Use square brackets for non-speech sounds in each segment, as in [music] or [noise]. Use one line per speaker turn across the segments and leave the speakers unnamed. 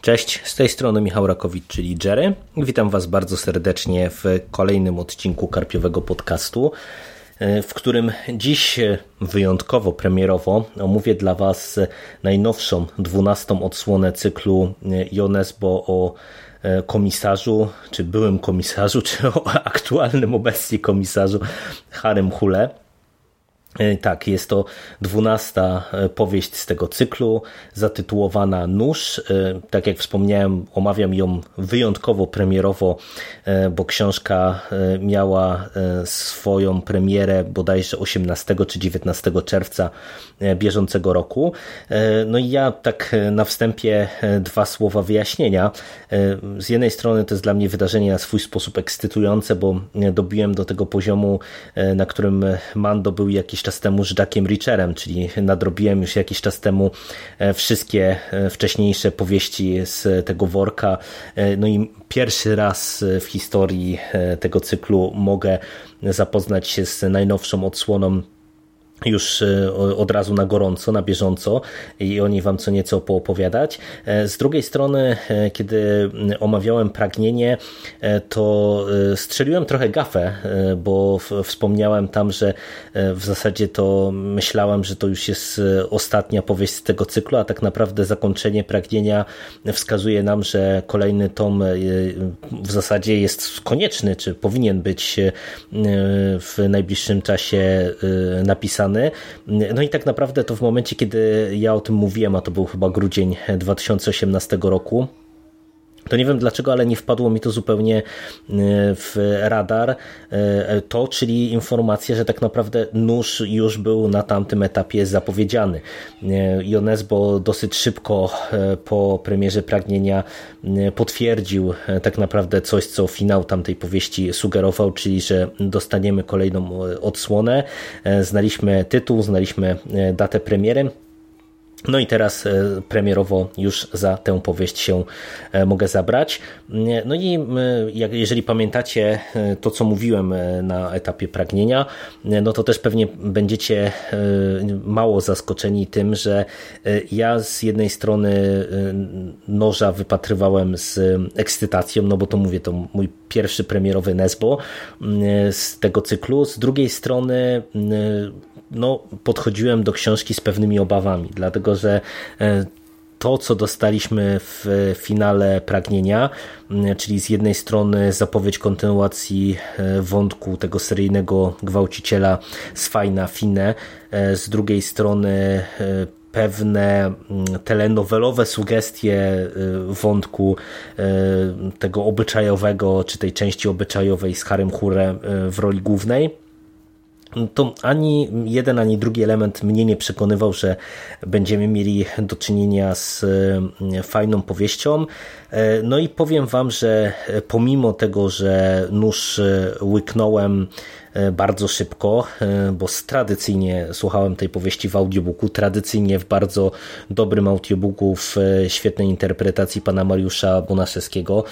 Cześć, z tej strony Michał Rakowicz, czyli Jerry. Witam Was bardzo serdecznie w kolejnym odcinku Karpiowego Podcastu, w którym dziś wyjątkowo premierowo omówię dla Was najnowszą, dwunastą odsłonę cyklu Jonesbo o komisarzu, czy byłym komisarzu, [laughs] czy o aktualnym obecnie komisarzu Harem Hule. E, tak, jest to dwunasta e, powieść z tego cyklu, zatytułowana Nóż. E, tak jak wspomniałem, omawiam ją wyjątkowo premierowo, bo książka miała swoją premierę bodajże 18 czy 19 czerwca bieżącego roku. No i ja tak na wstępie dwa słowa wyjaśnienia. Z jednej strony to jest dla mnie wydarzenie na swój sposób ekscytujące, bo dobiłem do tego poziomu, na którym Mando był jakiś czas temu z Richerem, czyli nadrobiłem już jakiś czas temu e, wszystkie e, wcześniejsze powieści z tego worka. E, no i pierwszy raz w historii tego cyklu mogę zapoznać się z najnowszą odsłoną już e, od razu na gorąco, na bieżąco i o niej Wam co nieco poopowiadać. E, z drugiej strony, e, kiedy omawiałem pragnienie, to strzeliłem trochę gafę, bo wspomniałem tam, że w zasadzie to myślałem, że to już jest ostatnia powieść z tego cyklu, a tak naprawdę zakończenie pragnienia wskazuje nam, że kolejny tom w zasadzie jest konieczny, czy powinien być w najbliższym czasie napisany no i tak naprawdę to w momencie, kiedy ja o tym mówiłem, a to był chyba grudzień 2018 roku, to nie wiem dlaczego, ale nie wpadło mi to zupełnie e, w radar. E, to, czyli informacja, że tak naprawdę nóż już był na tamtym etapie zapowiedziany. E, Jonesbo dosyć szybko po premierze Pragnienia potwierdził tak naprawdę coś, co finał tamtej powieści sugerował, czyli że dostaniemy kolejną odsłonę. Znaliśmy tytuł, znaliśmy datę premiery. No i teraz e, premierowo już za tę powieść się e, mogę zabrać. No i jeżeli pamiętacie e, to, co mówiłem na etapie pragnienia, no to też pewnie będziecie mało zaskoczeni tym, że ja z jednej strony noża wypatrywałem z ekscytacją, no bo to mówię, to mój pierwszy premierowy Nesbo z tego cyklu. Z drugiej strony no, podchodziłem do książki z pewnymi obawami, dlatego że e, to, co dostaliśmy w finale Pragnienia, czyli z jednej strony zapowiedź kontynuacji e, wątku tego seryjnego gwałciciela z Fajna Fine, e, z drugiej strony pewne telenowelowe sugestie wątku tego obyczajowego, czy tej części obyczajowej z Harem Hurem w roli głównej to ani jeden, ani drugi element mnie nie przekonywał, że będziemy mieli do czynienia z e, fajną powieścią. E, no i powiem Wam, że pomimo tego, że nóż e, łyknąłem bardzo szybko, bo tradycyjnie słuchałem tej powieści w audiobooku, tradycyjnie w bardzo dobrym audiobooku w świetnej interpretacji pana Mariusza Bonaszewskiego.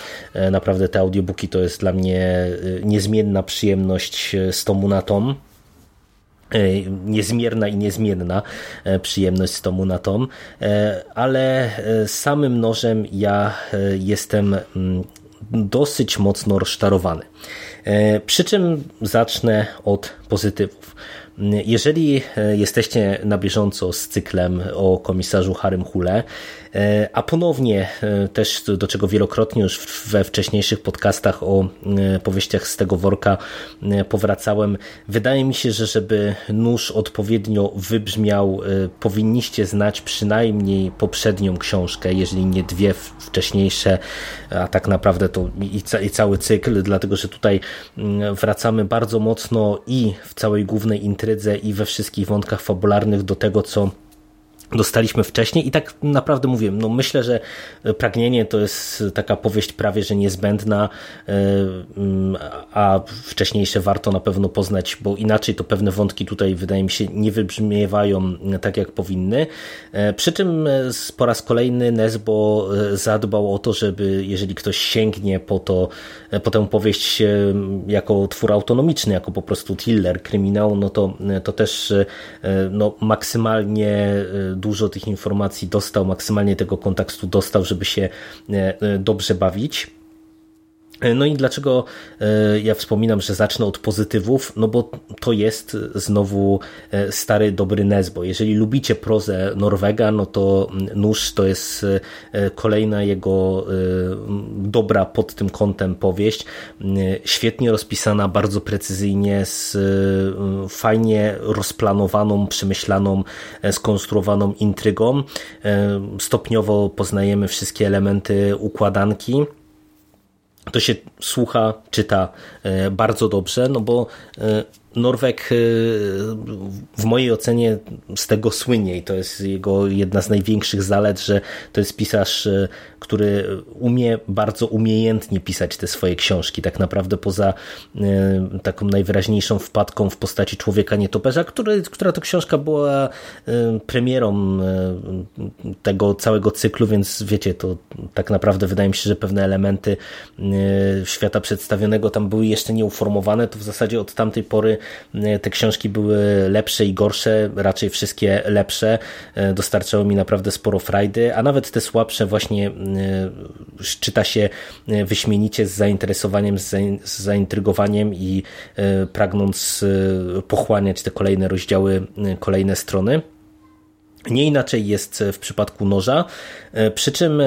Naprawdę te audiobooki to jest dla mnie niezmienna przyjemność z tomu na tom. E, niezmierna i niezmienna e, przyjemność z tomu na tom, e, ale samym nożem ja jestem mm, dosyć mocno rozczarowany. Przy czym zacznę od pozytywów. Jeżeli jesteście na bieżąco z cyklem o komisarzu Harym Hule, a ponownie e, też do czego wielokrotnie już we wcześniejszych podcastach o e, powieściach z tego worka powracałem. Wydaje mi się, że żeby nóż odpowiednio wybrzmiał, powinniście znać przynajmniej poprzednią książkę, jeżeli nie dwie wcześniejsze, a tak naprawdę to i, cały cykl, dlatego że tutaj wracamy bardzo mocno i w całej głównej intrydze, i we wszystkich wątkach fabularnych do tego, co dostaliśmy wcześniej i tak naprawdę mówię, no myślę, że Pragnienie to jest taka powieść prawie, że niezbędna, e, mm, a wcześniejsze warto na pewno poznać, bo inaczej to pewne wątki tutaj wydaje mi się nie wybrzmiewają tak jak powinny. E, przy czym po raz kolejny Nesbo e, zadbał o to, żeby jeżeli ktoś sięgnie po to, po tę powieść jako twór autonomiczny, jako po prostu thriller, kryminał, no to, to też no, maksymalnie dużo tych informacji dostał, maksymalnie tego kontekstu dostał, żeby się e, e, dobrze bawić. No i dlaczego e, ja wspominam, że zacznę od pozytywów? No bo to jest znowu e, stary, dobry Nesbo. Jeżeli lubicie prozę Norwega, no to Nóż to jest e, kolejna jego dobra pod tym kątem powieść. Świetnie rozpisana, bardzo precyzyjnie, z fajnie rozplanowaną, przemyślaną, skonstruowaną intrygą. Stopniowo poznajemy wszystkie elementy układanki to się słucha, czyta e, bardzo dobrze, no bo Norweg y, w mojej ocenie z tego słynie i to jest jego jedna z największych zalet, że to jest pisarz, y, który umie bardzo umiejętnie pisać te swoje książki. Tak naprawdę poza y, taką najwyraźniejszą wpadką w postaci Człowieka Nietoperza, który, która to książka była premierą tego całego cyklu, więc wiecie, to tak naprawdę wydaje mi się, że pewne elementy świata przedstawionego tam były jeszcze nieuformowane, to w zasadzie od tamtej pory te książki były lepsze i gorsze, raczej wszystkie lepsze. E, dostarczały mi naprawdę sporo frajdy, a nawet te słabsze właśnie e, czyta się e, wyśmienicie z zainteresowaniem, z zaintrygowaniem i pragnąc pochłaniać te kolejne rozdziały, kolejne strony. Nie inaczej jest w przypadku noża, e, przy czym e,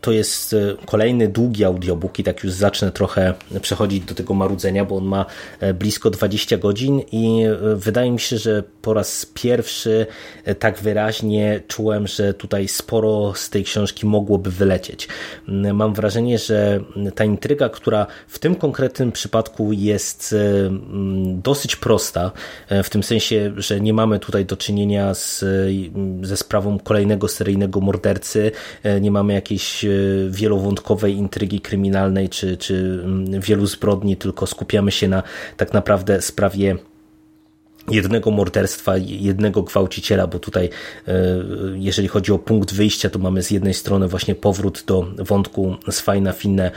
to jest e, kolejny długi audiobook i tak już zacznę trochę przechodzić do tego marudzenia, bo on ma blisko 20 godzin i wydaje mi się, że po raz pierwszy tak wyraźnie czułem, że tutaj sporo z tej książki mogłoby wylecieć. Mam wrażenie, że ta intryga, która w tym konkretnym przypadku jest dosyć prosta, w tym sensie, że nie mamy tutaj do czynienia z ze sprawą kolejnego seryjnego mordercy, e, nie mamy jakiejś e, wielowątkowej intrygi kryminalnej czy, czy mm, wielu zbrodni, tylko skupiamy się na tak naprawdę sprawie jednego morderstwa, jednego gwałciciela, bo tutaj e, jeżeli chodzi o punkt wyjścia, to mamy z jednej strony właśnie powrót do wątku Sfajna Finne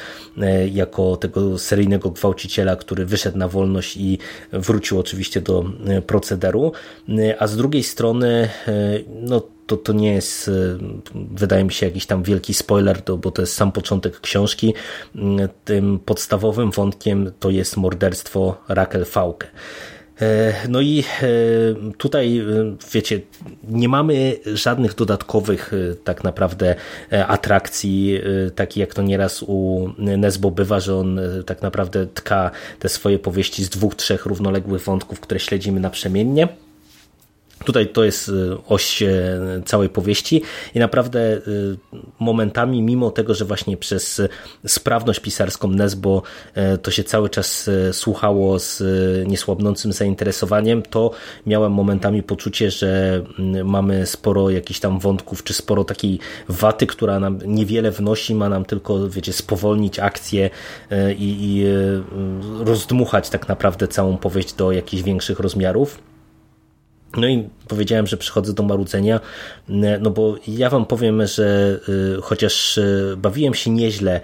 jako tego seryjnego gwałciciela, który wyszedł na wolność i wrócił oczywiście do e, procederu, a z drugiej strony no to, to nie jest, e, wydaje mi się, jakiś tam wielki spoiler, to, bo to jest sam początek książki. Tym podstawowym wątkiem to jest morderstwo Raquel Fauke. E, no i e, tutaj, e, wiecie, nie mamy żadnych dodatkowych tak naprawdę atrakcji, takich jak to nieraz u Nesbo bywa, że on tak naprawdę tka te swoje powieści z dwóch, trzech równoległych wątków, które śledzimy naprzemiennie. Tutaj to jest y, oś e, całej powieści i naprawdę y, momentami, mimo tego, że właśnie przez sprawność pisarską Nesbo to się cały czas słuchało z niesłabnącym zainteresowaniem, to miałem momentami poczucie, że mm, mamy sporo jakichś tam wątków, czy sporo takiej waty, która nam niewiele wnosi, ma nam tylko, wiecie, spowolnić akcję i, i rozdmuchać tak naprawdę całą powieść do jakichś większych rozmiarów. No i powiedziałem, że przychodzę do marudzenia, no bo ja wam powiem, że y, chociaż y, bawiłem się nieźle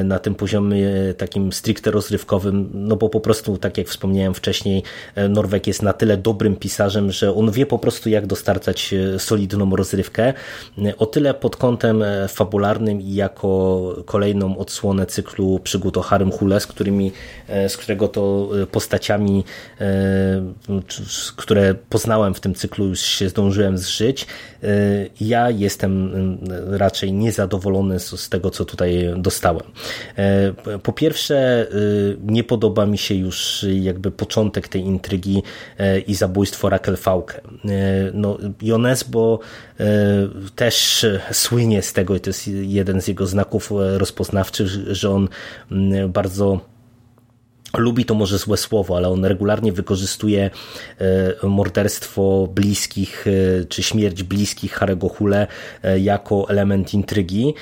y, na tym poziomie takim stricte rozrywkowym, no bo po prostu, tak jak wspomniałem wcześniej, Norweg jest na tyle dobrym pisarzem, że on wie po prostu jak dostarczać solidną rozrywkę. O tyle pod kątem fabularnym i jako kolejną odsłonę cyklu przygód o Harem Hule, z, którymi, z którego to postaciami, które poznałem w tym cyklu już się zdążyłem zżyć. Y, ja jestem y, raczej niezadowolony z tego, co tutaj dostałem. Y, po pierwsze, nie podoba mi się już jakby początek tej intrygi i zabójstwo Raquel Fauke. No, Jones, bo też słynie z tego i to jest jeden z jego znaków rozpoznawczych, że on bardzo lubi to może złe słowo, ale on regularnie wykorzystuje e, morderstwo bliskich e, czy śmierć bliskich Harego Hule e, jako element intrygi.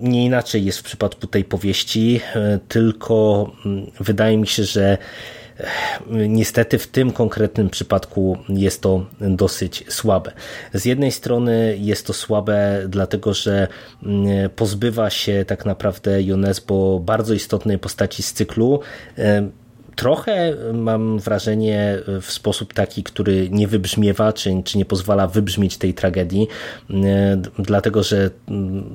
Nie inaczej jest w przypadku tej powieści, tylko mm, wydaje mi się, że Niestety w tym konkretnym przypadku jest to dosyć słabe. Z jednej strony jest to słabe, dlatego że mm, pozbywa się tak naprawdę Jonesbo bardzo istotnej postaci z cyklu, trochę mam wrażenie w sposób taki, który nie wybrzmiewa, czy, czy nie pozwala wybrzmieć tej tragedii, e, dlatego że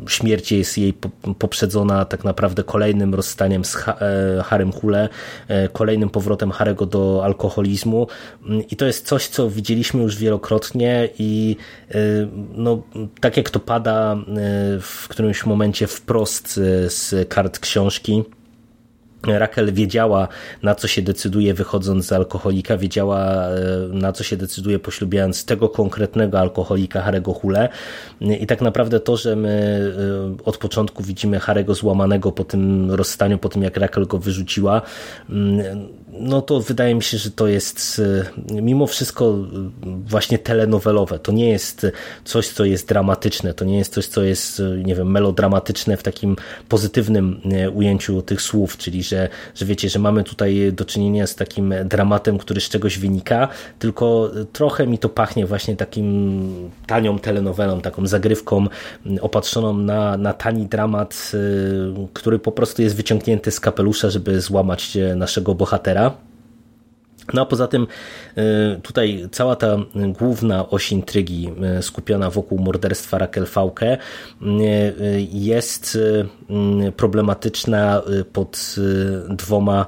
śmierć jest jej poprzedzona tak naprawdę kolejnym rozstaniem z e, Harem Hule, e, kolejnym powrotem Harego do alkoholizmu. I to jest coś, co widzieliśmy już wielokrotnie i no, tak jak to pada w którymś momencie wprost z kart książki, Rakel wiedziała, na co się decyduje wychodząc z alkoholika, wiedziała, e, na co się decyduje poślubiając tego konkretnego alkoholika, Harego Hule. I tak naprawdę to, że my e, od początku widzimy Harego złamanego po tym rozstaniu, po tym jak Rakel go wyrzuciła, mm, no to wydaje mi się, że to jest e, mimo wszystko właśnie telenowelowe. To nie jest coś, co jest dramatyczne, to nie jest coś, co jest, nie wiem, melodramatyczne w takim pozytywnym ujęciu tych słów, czyli że że, wiecie, że mamy tutaj do czynienia z takim dramatem, który z czegoś wynika, tylko trochę mi to pachnie właśnie takim tanią telenowelą, taką zagrywką opatrzoną na, na tani dramat, y, który po prostu jest wyciągnięty z kapelusza, żeby złamać naszego bohatera. No a poza tym y, tutaj cała ta główna oś intrygi y, skupiona wokół morderstwa Raquel Fauke y, jest problematyczna pod dwoma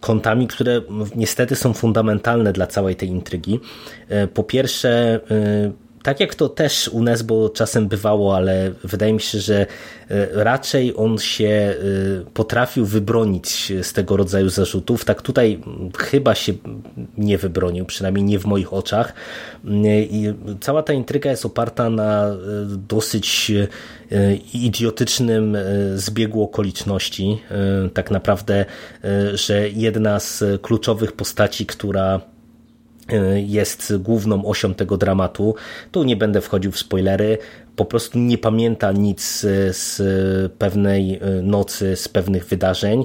kątami, które niestety są fundamentalne dla całej tej intrygi. Po pierwsze tak jak to też u Nesbo czasem bywało, ale wydaje mi się, że e, raczej on się e, potrafił wybronić z tego rodzaju zarzutów. Tak tutaj chyba się nie wybronił, przynajmniej nie w moich oczach. I cała ta intryga jest oparta na e, dosyć idiotycznym zbiegu okoliczności. Tak naprawdę, że jedna z kluczowych postaci, która jest główną osią tego dramatu. Tu nie będę wchodził w spoilery po prostu nie pamięta nic z pewnej e, nocy, z pewnych wydarzeń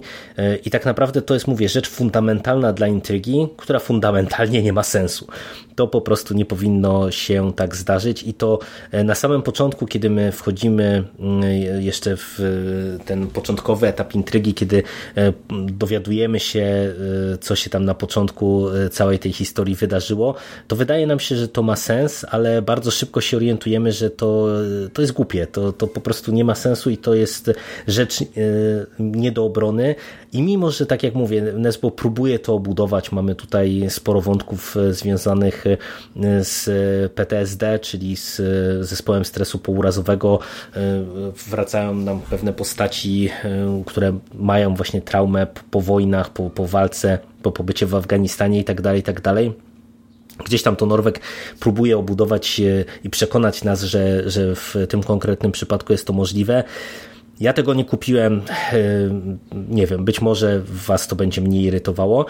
i tak naprawdę to jest, mówię, rzecz fundamentalna dla intrygi, która fundamentalnie nie ma sensu. To po prostu nie powinno się tak zdarzyć. I to e, na samym początku, kiedy my wchodzimy mm, jeszcze w ten początkowy etap intrygi, kiedy dowiadujemy się, co się tam na początku całej tej historii wydarzyło, to wydaje nam się, że to ma sens, ale bardzo szybko się orientujemy, że to to jest głupie, to, to po prostu nie ma sensu i to jest rzecz e, nie do obrony. I mimo, że tak jak mówię, Nesbo próbuje to obudować, mamy tutaj sporo wątków e, e, z PTSD, czyli z zespołem stresu pourazowego, wracają nam pewne postaci, które mają właśnie traumę po wojnach, po, po walce, po pobycie w Afganistanie i tak dalej, i tak Gdzieś tam to Norweg próbuje obudować i przekonać nas, że, że w tym konkretnym przypadku jest to możliwe. Ja tego nie kupiłem, e, nie wiem, być może Was to będzie mniej irytowało.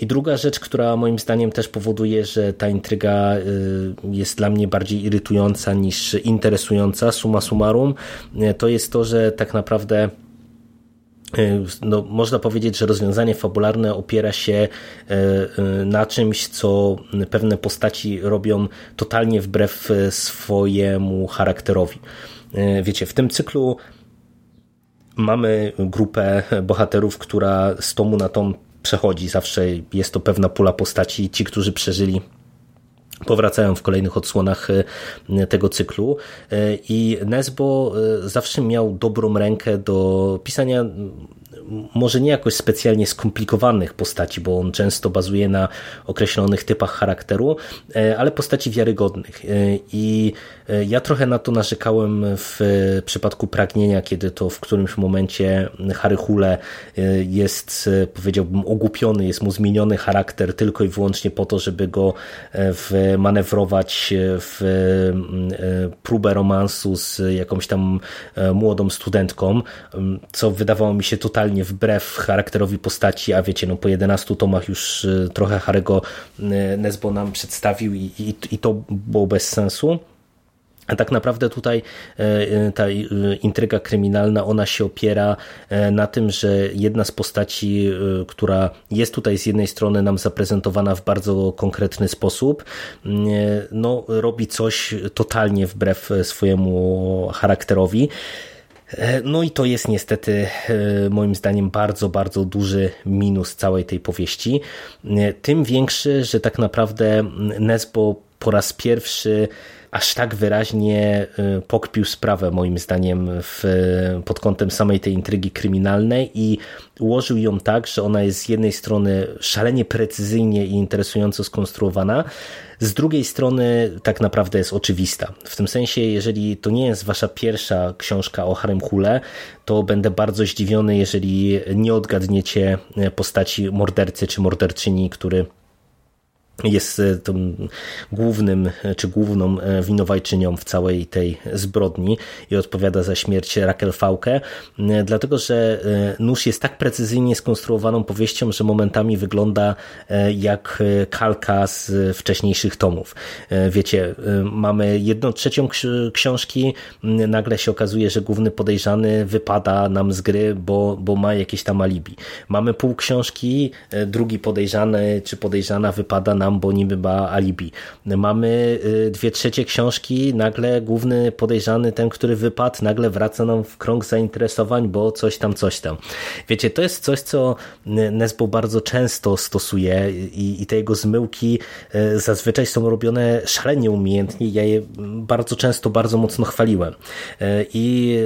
I druga rzecz, która moim zdaniem też powoduje, że ta intryga e, jest dla mnie bardziej irytująca niż interesująca, suma summarum, e, to jest to, że tak naprawdę no, można powiedzieć, że rozwiązanie fabularne opiera się na czymś, co pewne postaci robią totalnie wbrew swojemu charakterowi. Wiecie, w tym cyklu mamy grupę bohaterów, która z tomu na tom przechodzi. Zawsze jest to pewna pula postaci. Ci, którzy przeżyli powracają w kolejnych odsłonach tego cyklu i Nesbo zawsze miał dobrą rękę do pisania może nie jakoś specjalnie skomplikowanych postaci, bo on często bazuje na określonych typach charakteru, e, ale postaci wiarygodnych. E, I e, ja trochę na to narzekałem w przypadku Pragnienia, kiedy to w którymś momencie Harry Hule jest, powiedziałbym, ogłupiony, jest mu zmieniony charakter tylko i wyłącznie po to, żeby go manewrować w próbę romansu z jakąś tam młodą studentką, co wydawało mi się totalnie totalnie wbrew charakterowi postaci, a wiecie, no po 11 tomach już trochę Harego Nesbo nam przedstawił i, i, i to było bez sensu. A tak naprawdę tutaj e, e, ta e, intryga kryminalna, ona się opiera na tym, że jedna z postaci, która jest tutaj z jednej strony nam zaprezentowana w bardzo konkretny sposób, no, robi coś totalnie wbrew swojemu charakterowi. No i to jest niestety moim zdaniem bardzo, bardzo duży minus całej tej powieści. Tym większy, że tak naprawdę Nesbo po raz pierwszy aż tak wyraźnie y, pokpił sprawę moim zdaniem w, pod kątem samej tej intrygi kryminalnej i ułożył ją tak, że ona jest z jednej strony szalenie precyzyjnie i interesująco skonstruowana, z drugiej strony tak naprawdę jest oczywista. W tym sensie, jeżeli to nie jest wasza pierwsza książka o Harem Hule, to będę bardzo zdziwiony, jeżeli nie odgadniecie postaci mordercy czy morderczyni, który jest e, tym głównym, e, czy główną e, winowajczynią w całej tej zbrodni i odpowiada za śmierć Raquel Fauke, dlatego że nóż jest tak precyzyjnie skonstruowaną powieścią, że momentami wygląda jak kalka z wcześniejszych tomów. Wiecie, mamy jedną trzecią książki, nagle się okazuje, że główny podejrzany wypada nam z gry, bo, bo ma jakieś tam alibi. Mamy pół książki, drugi podejrzany czy podejrzana wypada nam, bo niby ma alibi. Mamy y, dwie trzecie książki, nagle główny podejrzany, ten, który wypadł, nagle wraca nam w krąg zainteresowań, bo coś tam, coś tam. Wiecie, to jest coś, co Nesbo bardzo często stosuje i, i te jego zmyłki y, zazwyczaj są robione szalenie umiejętnie. Ja je bardzo często, bardzo mocno chwaliłem. Y, I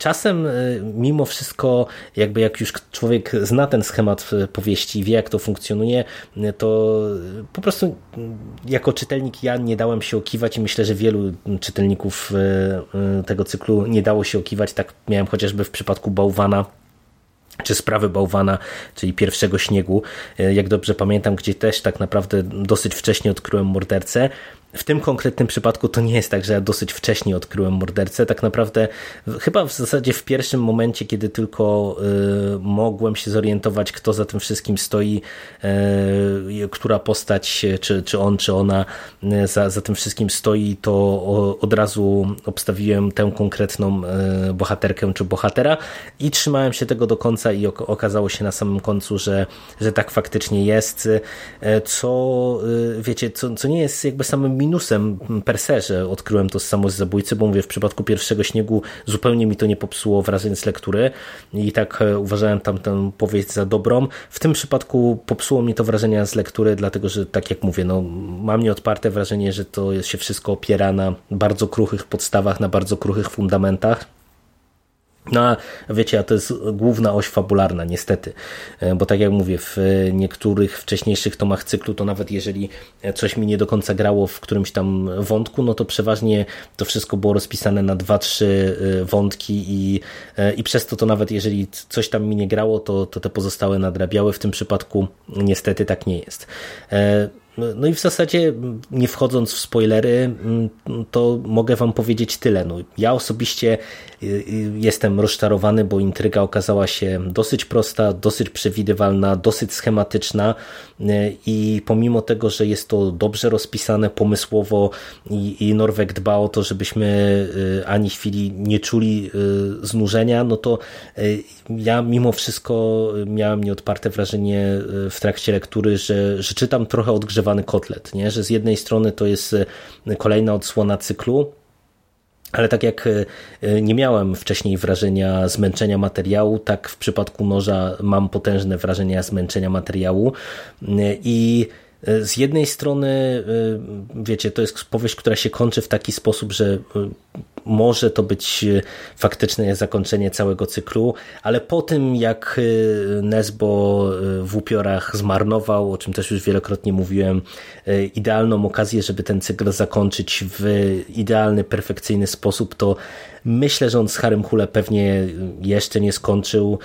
czasem mimo wszystko, jakby jak już człowiek zna ten schemat powieści, wie jak to funkcjonuje, to po prostu jako czytelnik ja nie dałem się okiwać i myślę, że wielu czytelników tego cyklu nie dało się okiwać. Tak miałem chociażby w przypadku Bałwana czy sprawy bałwana, czyli pierwszego śniegu, jak dobrze pamiętam, gdzie też tak naprawdę dosyć wcześnie odkryłem mordercę, w tym konkretnym przypadku to nie jest tak, że ja dosyć wcześnie odkryłem mordercę. Tak naprawdę chyba w zasadzie w pierwszym momencie, kiedy tylko y, mogłem się zorientować, kto za tym wszystkim stoi, y, która postać, czy, czy on, czy ona y, za, za tym wszystkim stoi, to o, od razu obstawiłem tę konkretną y, bohaterkę czy bohatera i trzymałem się tego do końca i okazało się na samym końcu, że, że tak faktycznie jest, y, co y, wiecie, co, co nie jest jakby samym minusem per se, że odkryłem to z samo z zabójcy, bo mówię, w przypadku pierwszego śniegu zupełnie mi to nie popsuło wrażeń z lektury i tak e, uważałem tamtą powieść za dobrą. W tym przypadku popsuło mi to wrażenia z lektury, dlatego że tak jak mówię, no, mam nieodparte wrażenie, że to się wszystko opiera na bardzo kruchych podstawach, na bardzo kruchych fundamentach no a wiecie, a to jest główna oś fabularna, niestety, e, bo tak jak mówię, w niektórych wcześniejszych tomach cyklu, to nawet jeżeli coś mi nie do końca grało w którymś tam wątku, no to przeważnie to wszystko było rozpisane na dwa, trzy e, wątki i, e, i przez to to nawet jeżeli coś tam mi nie grało, to, to te pozostałe nadrabiały. W tym przypadku niestety tak nie jest. No i w zasadzie, nie wchodząc w spoilery, to mogę Wam powiedzieć tyle. No, ja osobiście jestem rozczarowany, bo intryga okazała się dosyć prosta, dosyć przewidywalna, dosyć schematyczna y, i pomimo tego, że jest to dobrze rozpisane pomysłowo i, i Norweg dba o to, żebyśmy ani chwili nie czuli znużenia, no to ja mimo wszystko miałem nieodparte wrażenie w trakcie lektury, że, że czytam trochę odgrzewając kotlet, nie? że z jednej strony to jest kolejna odsłona cyklu, ale tak jak e, nie miałem wcześniej wrażenia zmęczenia materiału, tak w przypadku noża mam potężne wrażenia zmęczenia materiału. E, i z jednej strony, wiecie, to jest powieść, która się kończy w taki sposób, że może to być e, faktyczne zakończenie całego cyklu, ale po tym jak e, Nesbo e, w upiorach zmarnował, o czym też już wielokrotnie mówiłem, idealną okazję, żeby ten cykl zakończyć w idealny, perfekcyjny sposób, to Myślę, że on z Harem Hule pewnie jeszcze nie skończył,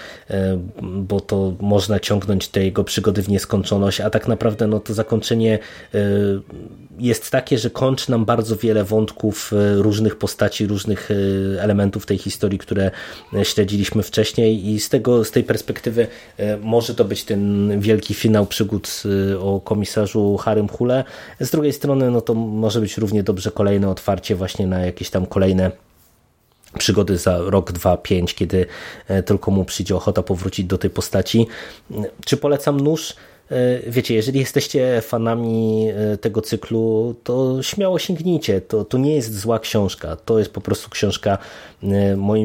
bo to można ciągnąć te jego przygody w nieskończoność, a tak naprawdę no, to zakończenie jest takie, że kończy nam bardzo wiele wątków różnych postaci, różnych elementów tej historii, które śledziliśmy wcześniej i z, tego, z tej perspektywy może to być ten wielki finał przygód o komisarzu Harym Hule. Z drugiej strony no to może być równie dobrze kolejne otwarcie właśnie na jakieś tam kolejne przygody za rok, dwa, pięć, kiedy e, tylko mu przyjdzie ochota powrócić do tej postaci. Czy polecam nóż? E, wiecie, jeżeli jesteście fanami e, tego cyklu, to śmiało sięgnijcie. To, to nie jest zła książka. To jest po prostu książka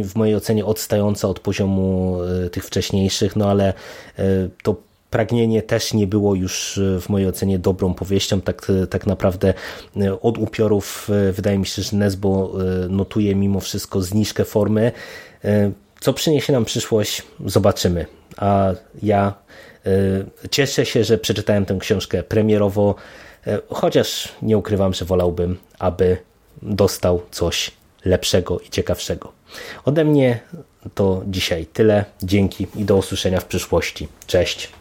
w mojej ocenie odstająca od poziomu tych wcześniejszych, no ale to Pragnienie też nie było już e, w mojej ocenie dobrą powieścią. Tak, e, tak naprawdę e, od upiorów wydaje mi się, że Nesbo notuje mimo wszystko zniżkę formy. Co przyniesie nam przyszłość, zobaczymy. A ja cieszę się, że przeczytałem tę książkę premierowo, chociaż nie ukrywam, że wolałbym, aby dostał coś lepszego i ciekawszego. Ode mnie to dzisiaj tyle. Dzięki i do usłyszenia w przyszłości. Cześć.